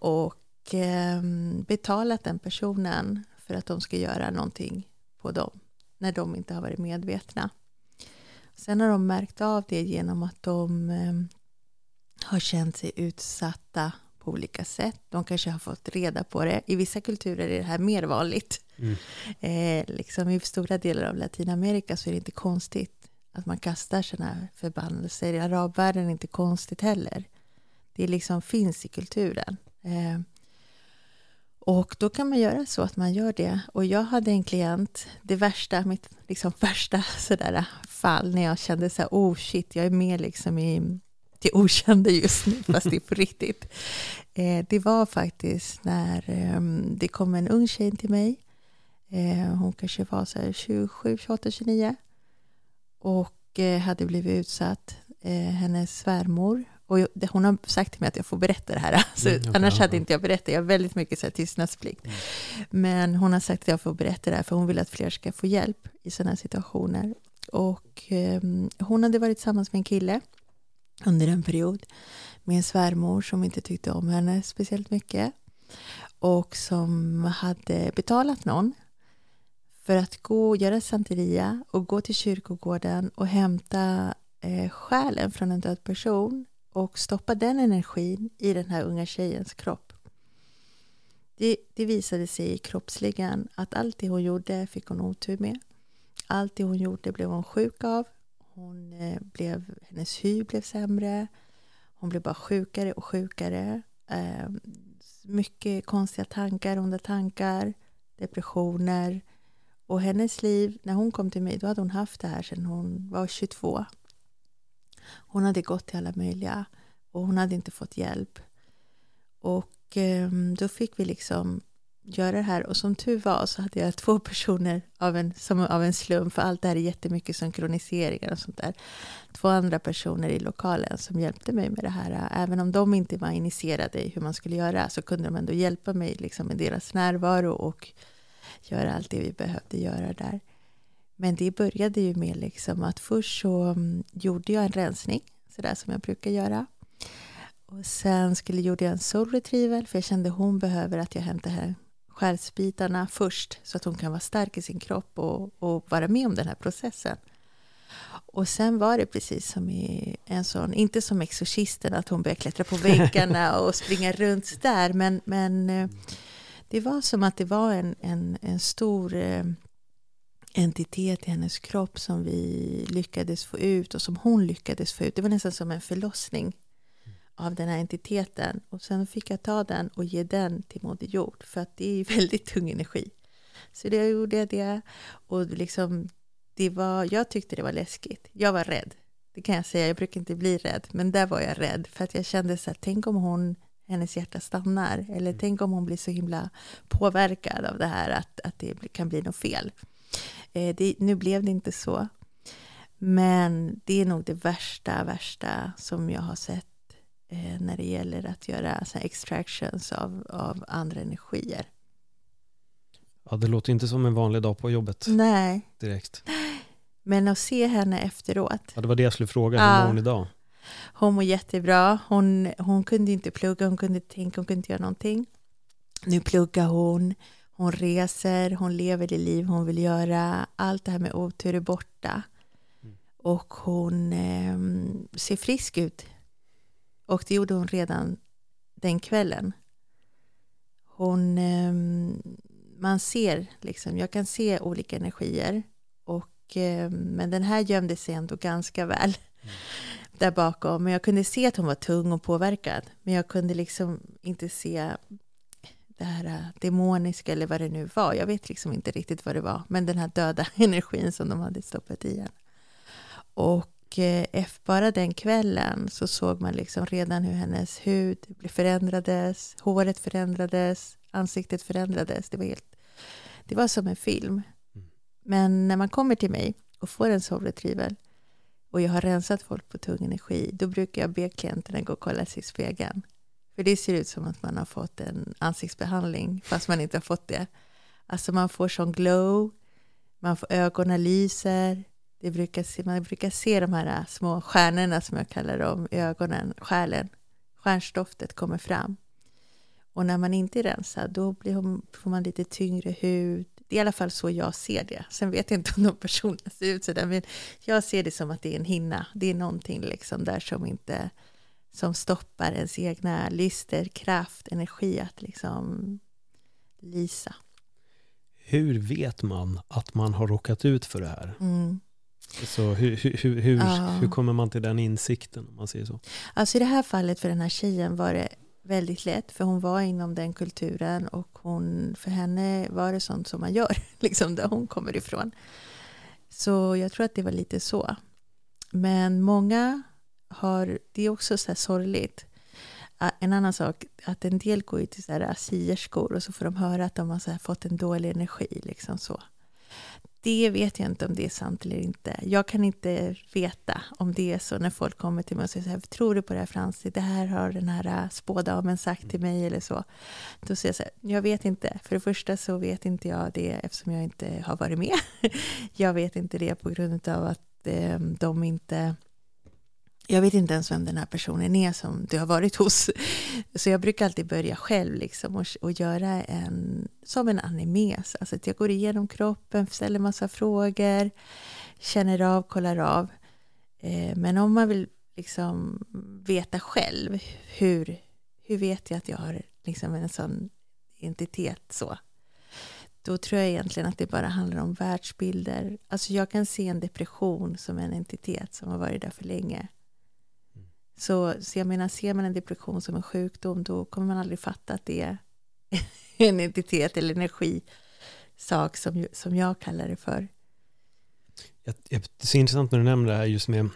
och eh, betalat den personen för att de ska göra någonting på dem när de inte har varit medvetna. Sen har de märkt av det genom att de eh, har känt sig utsatta på olika sätt. De kanske har fått reda på det. I vissa kulturer är det här mer vanligt. Mm. Eh, liksom I stora delar av Latinamerika så är det inte konstigt att man kastar sådana förbannelser. I arabvärlden är det inte konstigt heller. Det liksom finns i kulturen. Eh, och då kan man göra så att man gör det. Och jag hade en klient, det värsta, mitt liksom värsta sådär äh, fall när jag kände så här, oh shit, jag är med liksom i det okända just nu, fast det är på riktigt. Eh, det var faktiskt när eh, det kom en ung tjej till mig. Eh, hon kanske var så här 27, 28, 29 och eh, hade blivit utsatt. Eh, hennes svärmor och hon har sagt till mig att jag får berätta det här. Alltså, mm, okay, annars hade inte jag berättat. Jag har väldigt mycket så här, tystnadsplikt. Mm. Men hon har sagt att jag får berätta det här för hon vill att fler ska få hjälp i sådana situationer. Och eh, hon hade varit tillsammans med en kille under en period med en svärmor som inte tyckte om henne speciellt mycket och som hade betalat någon för att gå och göra santeria och gå till kyrkogården och hämta eh, själen från en död person och stoppa den energin i den här unga tjejens kropp. Det, det visade sig kroppsligen att allt det hon gjorde fick hon otur med. Allt det hon gjorde blev hon sjuk av. Hon eh, blev, hennes hy blev sämre. Hon blev bara sjukare och sjukare. Eh, mycket konstiga tankar, onda tankar, depressioner. Och hennes liv, när hon kom till mig, då hade hon haft det här sedan hon var 22. Hon hade gått till alla möjliga och hon hade inte fått hjälp. Och eh, då fick vi liksom göra det här och som tur var så hade jag två personer av en, som av en slump, för allt det här är jättemycket synkroniseringar och sånt där. Två andra personer i lokalen som hjälpte mig med det här. Även om de inte var initierade i hur man skulle göra så kunde de ändå hjälpa mig liksom med deras närvaro och göra allt det vi behövde göra där. Men det började ju med liksom att först så mm, gjorde jag en rensning, sådär som jag brukar göra. Och sen skulle, gjorde jag en soul retrieval, för jag kände att hon behöver att jag hämtar här själsbitarna först, så att hon kan vara stark i sin kropp och, och vara med om den här processen. Och sen var det precis som i en sån, inte som exorcisten, att hon började klättra på väggarna och springa runt där, men, men eh, det var som att det var en, en, en stor eh, entitet i hennes kropp som vi lyckades få ut och som hon lyckades få ut. Det var nästan som en förlossning av den här entiteten. Och sen fick jag ta den och ge den till Moder Jord för att det är väldigt tung energi. Så det gjorde jag det. Och liksom, det var, jag tyckte det var läskigt. Jag var rädd. Det kan jag säga. Jag brukar inte bli rädd. Men där var jag rädd. För att jag kände så här, tänk om hon, hennes hjärta stannar. Eller mm. tänk om hon blir så himla påverkad av det här att, att det kan bli något fel. Eh, det, nu blev det inte så. Men det är nog det värsta, värsta som jag har sett eh, när det gäller att göra så extractions av, av andra energier. Ja, det låter inte som en vanlig dag på jobbet. Nej. Direkt. Men att se henne efteråt. Ja, det var det jag skulle fråga. Hur mår hon idag? Hon mår jättebra. Hon, hon kunde inte plugga, hon kunde tänka, hon kunde inte göra någonting. Nu pluggar hon, hon reser, hon lever det liv hon vill göra. Allt det här med otur är borta. Mm. Och hon eh, ser frisk ut. Och det gjorde hon redan den kvällen. Hon, eh, man ser, liksom, jag kan se olika energier. Och, eh, men den här gömde sig ändå ganska väl mm. Där bakom. Men jag kunde se att hon var tung och påverkad. Men jag kunde liksom inte se det här äh, demoniska eller vad det nu var. Jag vet liksom inte riktigt vad det var. Men den här döda energin som de hade stoppat i henne. Och eh, bara den kvällen så såg man liksom redan hur hennes hud förändrades, håret förändrades, ansiktet förändrades. Det var, helt, det var som en film. Mm. Men när man kommer till mig och får en soul retrieval och jag har rensat folk på tung energi, då brukar jag be klienterna gå och kolla sig i spegeln. För det ser ut som att man har fått en ansiktsbehandling fast man inte har fått det. Alltså man får sån glow, man får ögonen lyser. Det brukar se, man brukar se de här små stjärnorna som jag kallar dem i ögonen, själen. Stjärnstoftet kommer fram. Och när man inte är rensad då blir får man lite tyngre hud. Det är i alla fall så jag ser det. Sen vet jag inte om de personerna ser ut sådär men jag ser det som att det är en hinna. Det är någonting liksom där som inte som stoppar ens egna lyster, kraft, energi att liksom lysa. Hur vet man att man har råkat ut för det här? Mm. Så hur, hur, hur, ja. hur kommer man till den insikten om man säger så? Alltså i det här fallet för den här tjejen var det väldigt lätt för hon var inom den kulturen och hon, för henne var det sånt som man gör, liksom där hon kommer ifrån. Så jag tror att det var lite så. Men många har, det är också så här sorgligt. Ah, en annan sak, att en del går ju till så här sierskor och så får de höra att de har så fått en dålig energi. Liksom så. Det vet jag inte om det är sant eller inte. Jag kan inte veta om det är så när folk kommer till mig och säger så här, tror du på det här Frans? Det här har den här äh, spådamen sagt till mig eller så. Då säger jag så här, jag vet inte. För det första så vet inte jag det eftersom jag inte har varit med. jag vet inte det på grund av att ehm, de inte jag vet inte ens vem den här personen är som du har varit hos. Så jag brukar alltid börja själv liksom och, och göra en, som en animes. Alltså att jag går igenom kroppen, ställer massa frågor, känner av, kollar av. Eh, men om man vill liksom veta själv, hur, hur vet jag att jag har liksom en sån entitet så? Då tror jag egentligen att det bara handlar om världsbilder. Alltså jag kan se en depression som en entitet som har varit där för länge. Så, så jag menar, ser man en depression som en sjukdom då kommer man aldrig fatta att det är en entitet eller energisak som, som jag kallar det för. Det är så intressant när du nämner det här just med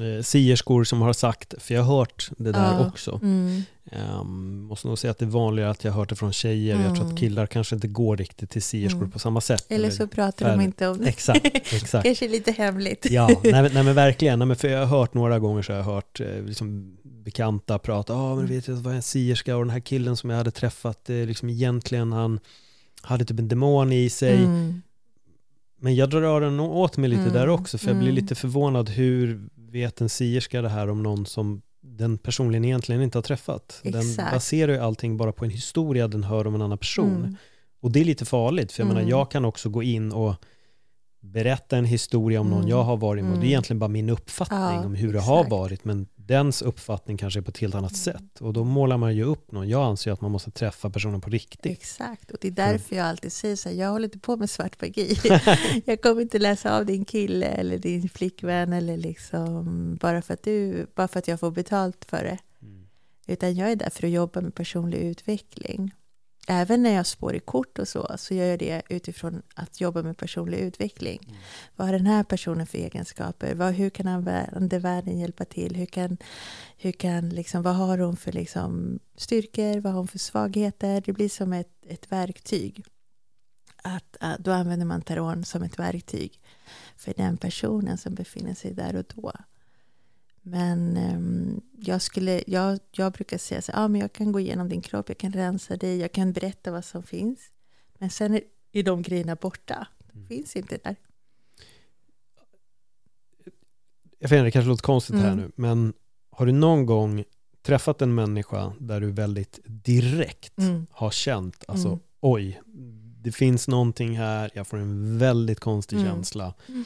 eh, sierskor som har sagt, för jag har hört det där ja, också. Mm. Um, måste nog säga att det är vanligare att jag hört det från tjejer. Mm. Jag tror att mm. killar kanske inte går riktigt till sierskor mm. på samma sätt. Eller så pratar färre. de inte om det. Exakt. exakt. kanske lite hemligt. ja, nej, nej, men verkligen. Nej, men för jag har hört några gånger så har jag hört eh, liksom, bekanta prata, ja ah, men vet jag vad en sierska och den här killen som jag hade träffat, eh, liksom egentligen han hade typ en demon i sig. Mm. Men jag drar den åt mig lite mm. där också, för jag blir mm. lite förvånad hur vet en sierska det här om någon som den personligen egentligen inte har träffat. Exakt. Den baserar ju allting bara på en historia den hör om en annan person. Mm. Och det är lite farligt, för jag mm. menar, jag kan också gå in och berätta en historia om någon mm. jag har varit med. Och det är mm. egentligen bara min uppfattning ja, om hur det exakt. har varit. Men dens uppfattning kanske är på ett helt annat sätt. Och då målar man ju upp någon. Jag anser att man måste träffa personen på riktigt. Exakt, och det är därför jag alltid säger så här, jag håller inte på med svart magi. jag kommer inte läsa av din kille eller din flickvän eller liksom bara för att, du, bara för att jag får betalt för det. Mm. Utan jag är där för att jobba med personlig utveckling. Även när jag spår i kort och så, så gör jag det utifrån att jobba med personlig utveckling. Mm. Vad har den här personen för egenskaper? Vad, hur kan andevärlden hjälpa till? Hur kan, hur kan liksom, vad har hon för liksom, styrkor? Vad har hon för svagheter? Det blir som ett, ett verktyg. Att, att, då använder man taron som ett verktyg för den personen som befinner sig där och då. Men um, jag, skulle, jag, jag brukar säga så ah, men jag kan gå igenom din kropp, jag kan rensa dig, jag kan berätta vad som finns. Men sen är, är de grejerna borta. De Mm. finns inte där. Jag vet inte, det kanske låter konstigt här Mm. nu, men har du någon gång träffat en människa där du väldigt direkt Mm. har känt, alltså Mm. oj, det finns någonting här, jag får en väldigt konstig Mm. känsla, Mm.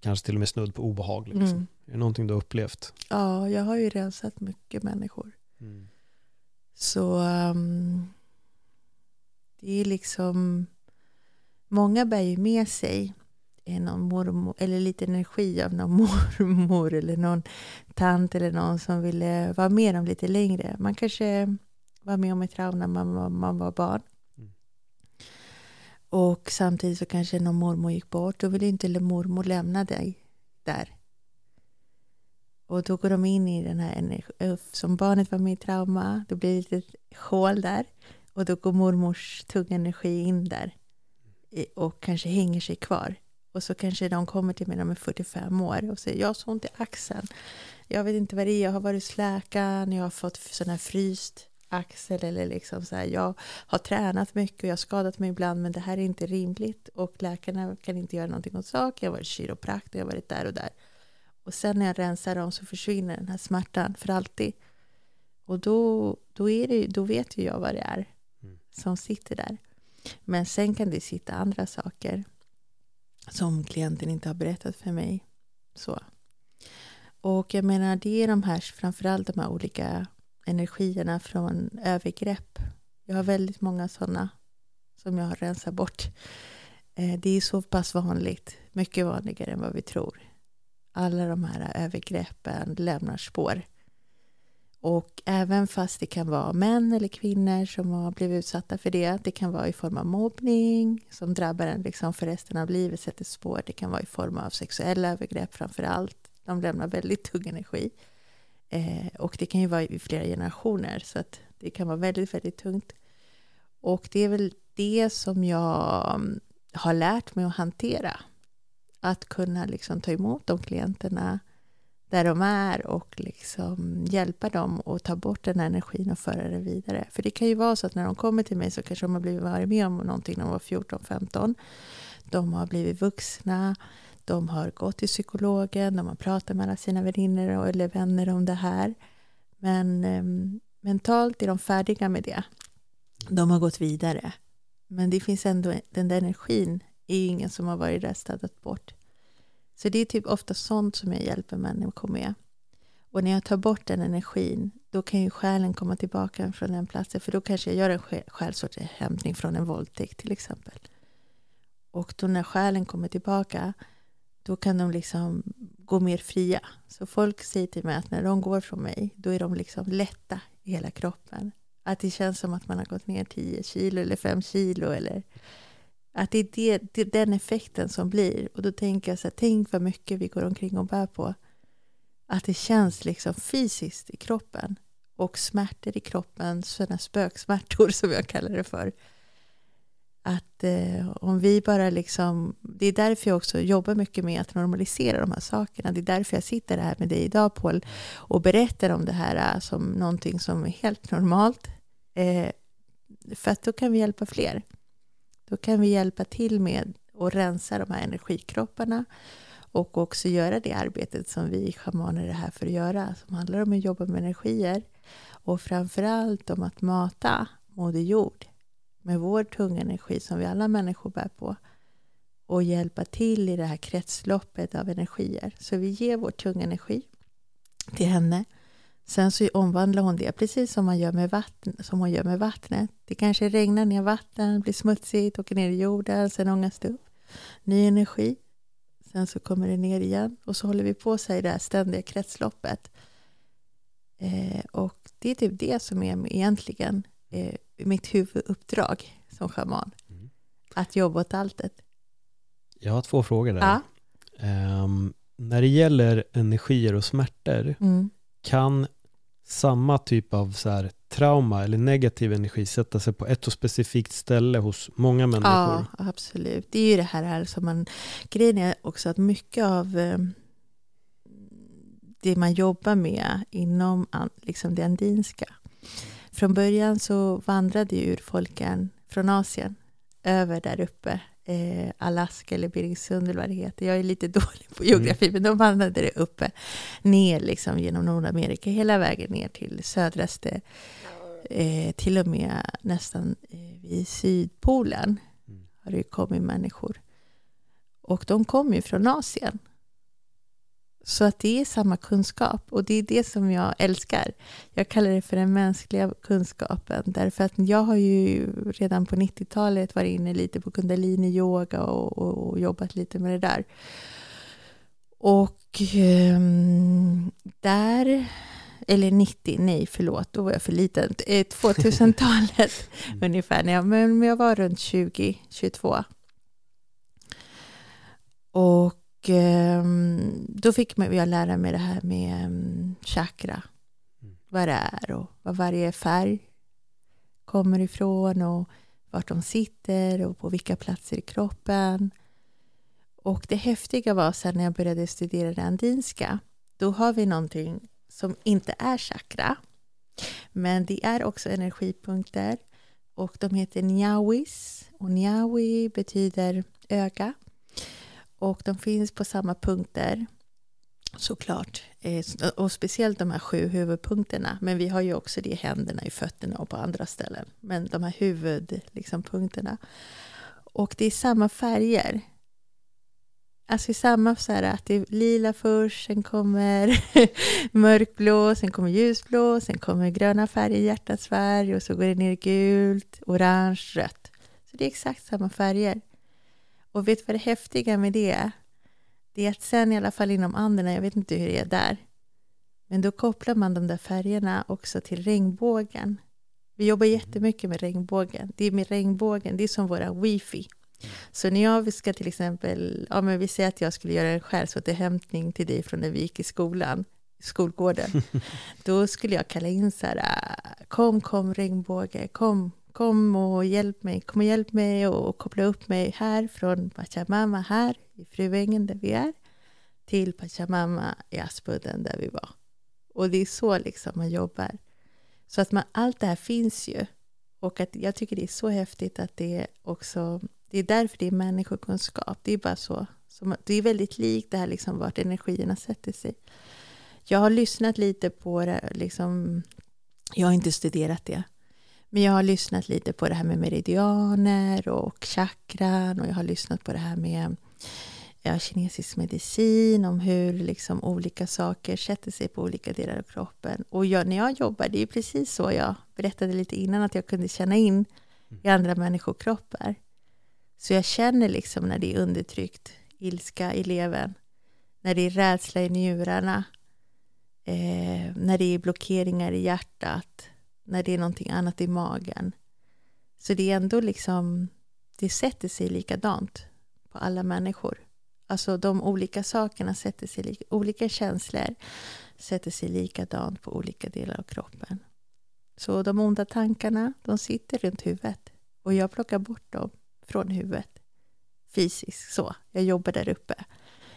Kanske till och med snudd på obehag. Liksom. Mm. Är det någonting du har upplevt? Ja, jag har ju rensat mycket människor. Så um, det är liksom många bär ju med sig någon mormor, eller lite energi av någon mormor eller någon tant eller någon som ville vara med dem lite längre. Man kanske var med om ett trauma när man, man var barn. Och samtidigt så kanske någon mormor gick bort. Då vill inte mormor lämna dig där. Och då går de in i den här energi, som barnet var med i trauma, då blir det ett litet hål där. Och då går mormors tunga energi in där. Och kanske hänger sig kvar. Och så kanske de kommer till mig när de är 45 år och säger jag har så ont i axeln. Jag vet inte vad det är, jag har varit hos läkaren, jag har fått sån här fryst axel eller liksom så här, jag har tränat mycket och jag har skadat mig ibland men det här är inte rimligt och läkarna kan inte göra någonting åt saken. Jag har varit kiropraktor, jag har varit där och där. Och sen när jag rensar dem så försvinner den här smärtan för alltid. Och då, då, är det, då vet ju jag vad det är Mm. som sitter där. Men sen kan det sitta andra saker som klienten inte har berättat för mig. Så. Och jag menar, det är de här, framförallt de här olika energierna från övergrepp. Jag har väldigt många sådana som jag har rensat bort. Eh, det är så pass vanligt, mycket vanligare än vad vi tror. Alla de här övergreppen lämnar spår. Och även fast det kan vara män eller kvinnor som har blivit utsatta för det. Det kan vara i form av mobbning som drabbar en liksom för resten av livet, sätter spår. Det kan vara i form av sexuella övergrepp framför allt. De lämnar väldigt tung energi. Eh, och det kan ju vara i flera generationer så att det kan vara väldigt, väldigt tungt. Och det är väl det som jag mm, har lärt mig att hantera. Att kunna liksom ta emot de klienterna där de är och liksom hjälpa dem att ta bort den här energin och föra det vidare. För det kan ju vara så att när de kommer till mig så kanske de har blivit varit med om någonting när de var 14-15. De har blivit vuxna, de har gått till psykologen, de har pratat med alla sina vänner eller vänner om det här. Men eh, mentalt är de färdiga med det. De har gått vidare. Men det finns ändå, den där energin är ju ingen som har varit där städat bort. Så det är typ ofta sånt som jag hjälper människor med. Och när jag tar bort den energin, då kan ju själen komma tillbaka från den platsen. För då kanske jag gör en själ- själsåterhämtning från en våldtäkt till exempel. Och då när själen kommer tillbaka, då kan de liksom gå mer fria. Så folk säger till mig att när de går från mig, då är de liksom lätta i hela kroppen. Att det känns som att man har gått ner 10 kilo eller 5 kilo eller att det är det, det är den effekten som blir. Och då tänker jag så här, tänk vad mycket vi går omkring och bär på. Att det känns liksom fysiskt i kroppen. Och smärtor i kroppen, sådana spöksmärtor som jag kallar det för. Att eh, om vi bara liksom, det är därför jag också jobbar mycket med att normalisera de här sakerna. Det är därför jag sitter här med dig idag Paul och berättar om det här eh, som någonting som är helt normalt. Eh, för att då kan vi hjälpa fler. Då kan vi hjälpa till med att rensa de här energikropparna och också göra det arbetet som vi schamaner är här för att göra, som handlar om att jobba med energier och framförallt om att mata Moder Jord med vår tunga energi som vi alla människor bär på och hjälpa till i det här kretsloppet av energier. Så vi ger vår tunga energi till henne Sen så omvandlar hon det, precis som, man gör med vatten, som hon gör med vattnet. Det kanske regnar ner vatten, blir smutsigt, åker ner i jorden, sen ångas det upp. Ny energi. Sen så kommer det ner igen och så håller vi på sig i det här ständiga kretsloppet. Eh, och det är typ det som är egentligen eh, mitt huvuduppdrag som schaman. Mm. Att jobba åt alltet. Jag har två frågor där. Ja. Um, när det gäller energier och smärtor, mm. kan samma typ av så här, trauma eller negativ energi sätta sig på ett och specifikt ställe hos många människor? Ja, absolut. Det är ju det här som man... Grejen är också att mycket av eh, det man jobbar med inom liksom det andinska. Från början så vandrade ju urfolken från Asien över där uppe eh, Alaska eller Beringsund eller vad det heter. Jag är lite dålig på geografi, mm. men de vandrade det uppe ner liksom genom Nordamerika, hela vägen ner till södraste, eh, till och med nästan eh, vid Sydpolen mm. har det kommit människor. Och de kommer ju från Asien. Så att det är samma kunskap och det är det som jag älskar. Jag kallar det för den mänskliga kunskapen därför att jag har ju redan på 90-talet varit inne lite på kundalini-yoga och, och, och, jobbat lite med det där. Och um, där, eller 90, nej förlåt, då var jag för liten, 2000-talet eh, ungefär, när jag, men jag var runt 20, 22. Och och ehm, då fick jag lära mig det här med ehm, chakra. Mm. Vad det är och vad varje färg kommer ifrån och vart de sitter och på vilka platser i kroppen. Och det häftiga var sen när jag började studera det andinska. Då har vi någonting som inte är chakra. Men det är också energipunkter. Och de heter nyawis. Och nyawi betyder öga. Och de finns på samma punkter såklart. Eh, och speciellt de här sju huvudpunkterna. Men vi har ju också det i händerna, i fötterna och på andra ställen. Men de här huvudpunkterna. Liksom, och det är samma färger. Alltså samma så här att det är lila först, sen kommer mörkblå, sen kommer ljusblå, sen kommer gröna färger, hjärtats färg och så går det ner gult, orange, rött. Så det är exakt samma färger. Och vet du vad det häftiga med det är? Det är att sen i alla fall inom anden, jag vet inte hur det är där, men då kopplar man de där färgerna också till regnbågen. Vi jobbar jättemycket med regnbågen. Det är med regnbågen, det är som våra wifi. Så när jag ska till exempel, ja men vi säger att jag skulle göra en själsåterhämtning till dig från när vi gick i skolan, skolgården, då skulle jag kalla in så här, kom, kom regnbåge, kom, kom och hjälp mig, kom och hjälp mig och koppla upp mig här från Pachamama här i Fruängen där vi är till Pachamama i Aspudden där vi var. Och det är så liksom man jobbar. Så att man, allt det här finns ju. Och att jag tycker det är så häftigt att det är också, det är därför det är människokunskap. Det är bara så. det är väldigt likt det här liksom vart energierna sätter sig. Jag har lyssnat lite på det, liksom, jag har inte studerat det. Men jag har lyssnat lite på det här med meridianer och chakran och jag har lyssnat på det här med ja, kinesisk medicin, om hur liksom olika saker sätter sig på olika delar av kroppen. Och jag, när jag jobbar, det är precis så jag berättade lite innan, att jag kunde känna in i andra människokroppar. Så jag känner liksom när det är undertryckt ilska i levern, när det är rädsla i njurarna, eh, när det är blockeringar i hjärtat, när det är någonting annat i magen. Så det är ändå liksom, det sätter sig likadant på alla människor. Alltså de olika sakerna sätter sig, olika känslor sätter sig likadant på olika delar av kroppen. Så de onda tankarna, de sitter runt huvudet och jag plockar bort dem från huvudet fysiskt så. Jag jobbar där uppe.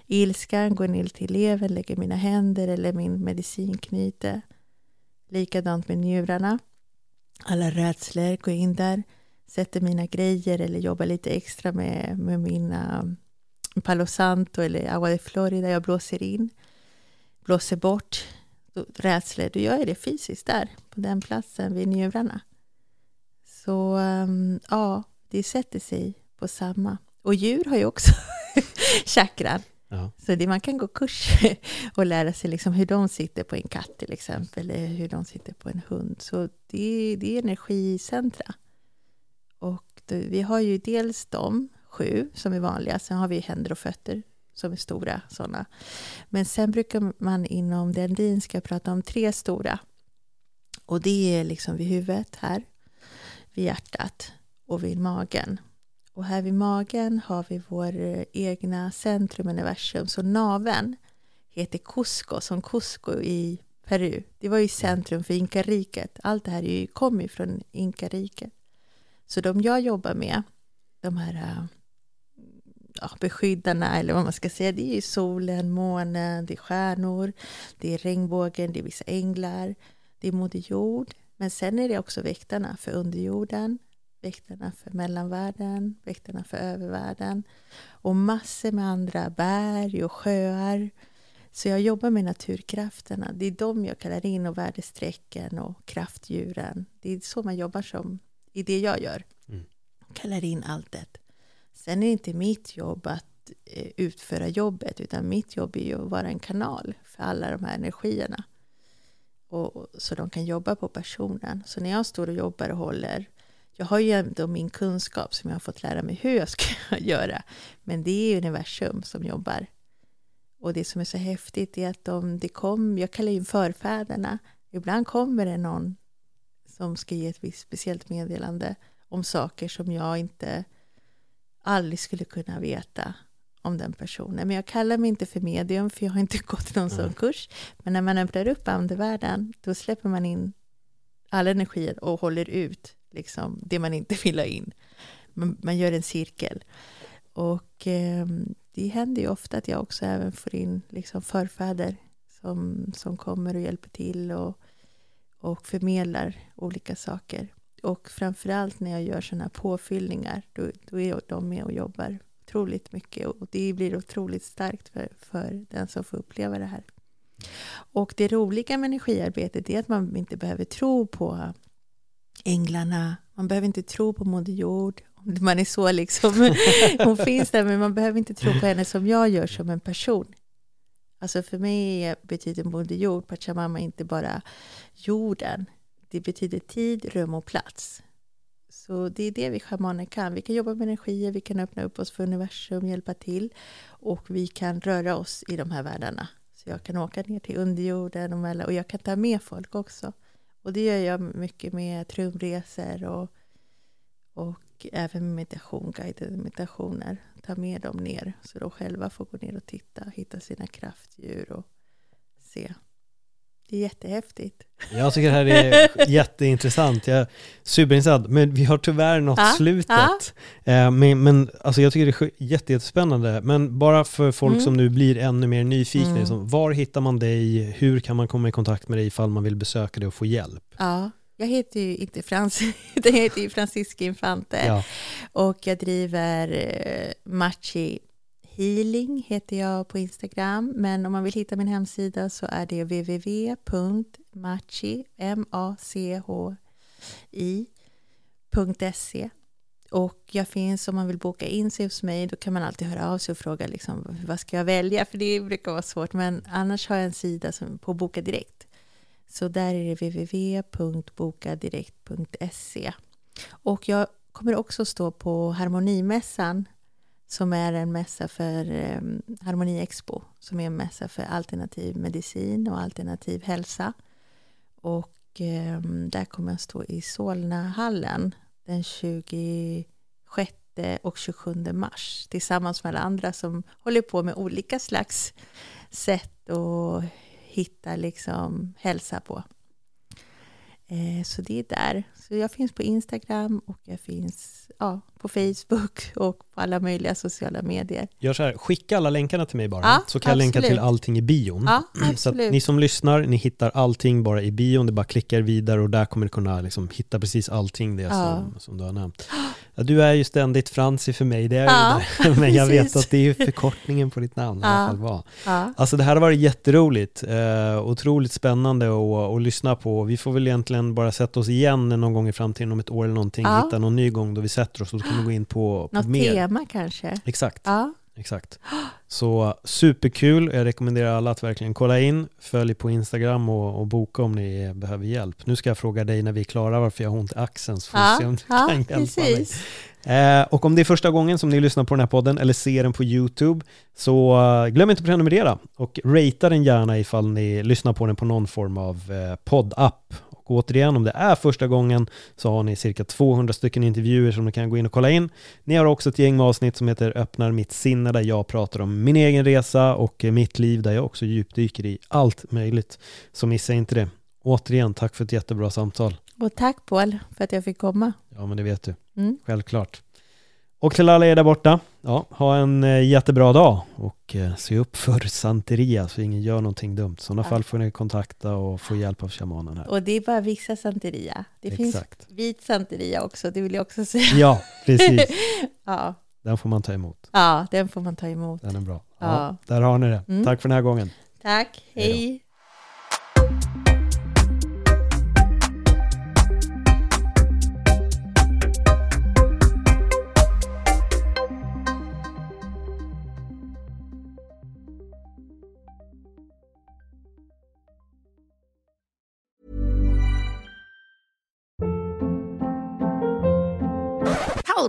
Ilskan går ner till levern, lägger mina händer eller min medicinknyte Likadant med njurarna. Alla rädslor, gå in där, sätter mina grejer eller jobbar lite extra med, med mina Palo Santo eller Agua de Florida. Jag blåser in, blåser bort rädslor. Då gör jag det fysiskt där, på den platsen vid njurarna. Så ehm, ja, det sätter sig på samma. Och djur har ju också chakran. Ja. Så det, man kan gå kurs och lära sig liksom hur de sitter på en katt till exempel, eller hur de sitter på en hund. Så det, det är energicentra. Och då, vi har ju dels de sju som är vanliga, sen har vi händer och fötter som är stora sådana. Men sen brukar man inom dendrinska prata om tre stora. Och det är liksom vid huvudet här, vid hjärtat och vid magen. Och här vid magen har vi vår eh, egna centrum universum. Så naven heter Cusco, som Cusco i Peru. Det var ju centrum för Inkariket. Allt det här kommer ju från Inkariket. Så de jag jobbar med, de här eh, ja, beskyddarna eller vad man ska säga, det är ju solen, månen, det är stjärnor, det är regnbågen, det är vissa änglar, det är Moder Jord. Men sen är det också väktarna för underjorden, väktarna för mellanvärlden, väktarna för övervärlden och massor med andra berg och sjöar. Så jag jobbar med naturkrafterna. Det är de jag kallar in och värdestrecken och kraftdjuren. Det är så man jobbar som i det jag gör. Mm. Kallar in allt det. Sen är det inte mitt jobb att eh, utföra jobbet utan mitt jobb är ju att vara en kanal för alla de här energierna. Och, så de kan jobba på personen. Så när jag står och jobbar och håller jag har ju ändå min kunskap som jag har fått lära mig hur jag ska göra. Men det är universum som jobbar. Och det som är så häftigt är att de, det kom, jag kallar in förfäderna. Ibland kommer det någon som ska ge ett visst speciellt meddelande om saker som jag inte aldrig skulle kunna veta om den personen. Men jag kallar mig inte för medium för jag har inte gått någon sån kurs. Men när man öppnar upp andevärlden då släpper man in alla energier och håller ut liksom, det man inte vill ha in. Man, man gör en cirkel. Och eh, det händer ju ofta att jag också även får in liksom förfäder som, som kommer och hjälper till och, och förmedlar olika saker. Och framförallt när jag gör sådana här påfyllningar, då, då är de med och jobbar otroligt mycket och det blir otroligt starkt för, för den som får uppleva det här. Och det roliga med energiarbetet är att man inte behöver tro på änglarna, man behöver inte tro på Moder Jord, man är så liksom, hon finns där men man behöver inte tro på henne som jag gör som en person. Alltså för mig betyder Moder Jord, Pachamama, inte bara jorden. Det betyder tid, rum och plats. Så det är det vi schamaner kan. Vi kan jobba med energier, vi kan öppna upp oss för universum, hjälpa till och vi kan röra oss i de här världarna. Så jag kan åka ner till underjorden och, mellan, och jag kan ta med folk också. Och det gör jag mycket med trumresor och, och även meditation, guidade meditationer. Ta med dem ner så de själva får gå ner och titta, hitta sina kraftdjur och se. Det är jättehäftigt. Jag tycker det här är jätteintressant. Jag är superintressant. Men vi har tyvärr nått Ja, slutet. Eh, Men, men alltså jag tycker det är jätte- jättespännande. Men bara för folk Mm. som nu blir ännu mer nyfikna. Mm. Liksom, var hittar man dig? Hur kan man komma i kontakt med dig ifall man vill besöka dig och få hjälp? Ja, jag heter ju inte Frans, jag heter ju Francisca Infante. Ja. Och jag driver eh, Machi Healing heter jag på Instagram. Men om man vill hitta min hemsida så är det www.machi.se Och jag finns om man vill boka in sig hos mig, då kan man alltid höra av sig och fråga liksom, vad ska jag välja? För det brukar vara svårt. Men annars har jag en sida som, på Boka Direkt. Så där är det www.bokadirekt.se. Och jag kommer också stå på Harmonimässan som är en mässa för eh, Harmoni Expo som är en mässa för alternativ medicin och alternativ hälsa. Och eh, där kommer jag stå i Solnahallen den 26 och 27 mars tillsammans med alla andra som håller på med olika slags sätt att hitta liksom hälsa på. Eh, Så det är där. Så jag finns på Instagram och jag finns ja, på Facebook och på alla möjliga sociala medier. Gör så här, skicka alla länkarna till mig bara. Ja, så kan jag länka absolut. till allting i bion. Ja, Så att absolut. ni som lyssnar, ni hittar allting bara i bion. Det bara klickar vidare och där kommer ni kunna liksom hitta precis allting det som, som du har nämnt. Du är ju ständigt Franci för mig, det är Ja, ju det. Men jag vet att det är förkortningen på ditt namn i alla fall var. Alltså det här har varit jätteroligt, eh, otroligt spännande att lyssna på. Vi får väl egentligen bara sätta oss igen någon gång i framtiden om ett år eller någonting, Ja. hitta någon ny gång då vi sätter oss och då kan vi gå in på, på något mer. tema kanske. Exakt, Ja, Exakt. Så superkul, jag rekommenderar alla att verkligen kolla in, följ på Instagram och, och boka om ni behöver hjälp. Nu ska jag fråga dig när vi är klara varför jag har ont i axeln, så får vi Ja, se om du ja, kan hjälpa mig. Eh, och om det är första gången som ni lyssnar på den här podden eller ser den på YouTube så eh, glöm inte att prenumerera och ratea den gärna ifall ni lyssnar på den på någon form av eh, poddapp. Och återigen, om det är första gången så har ni cirka 200 stycken intervjuer som ni kan gå in och kolla in. Ni har också ett gäng med avsnitt som heter Öppnar mitt sinne där jag pratar om min egen resa och eh, mitt liv där jag också djupdyker i allt möjligt. Så missa inte det. Återigen, tack för ett jättebra samtal. Och tack Paul för att jag fick komma. Ja, men det vet du. Mm. Självklart. Och till alla er där borta, ja, ha en eh, jättebra dag och eh, se upp för Santeria så ingen gör någonting dumt. I sådana Ja. fall får ni kontakta och få hjälp av shamanen här. Och det är bara vissa santeria. Det finns Exakt. vit santeria också, det vill jag också säga. Ja, precis. Ja, Den får man ta emot. ja den får man ta emot. Den är bra. Ja, Ja. Där har ni det. Mm. Tack för den här gången. Tack, Hej då.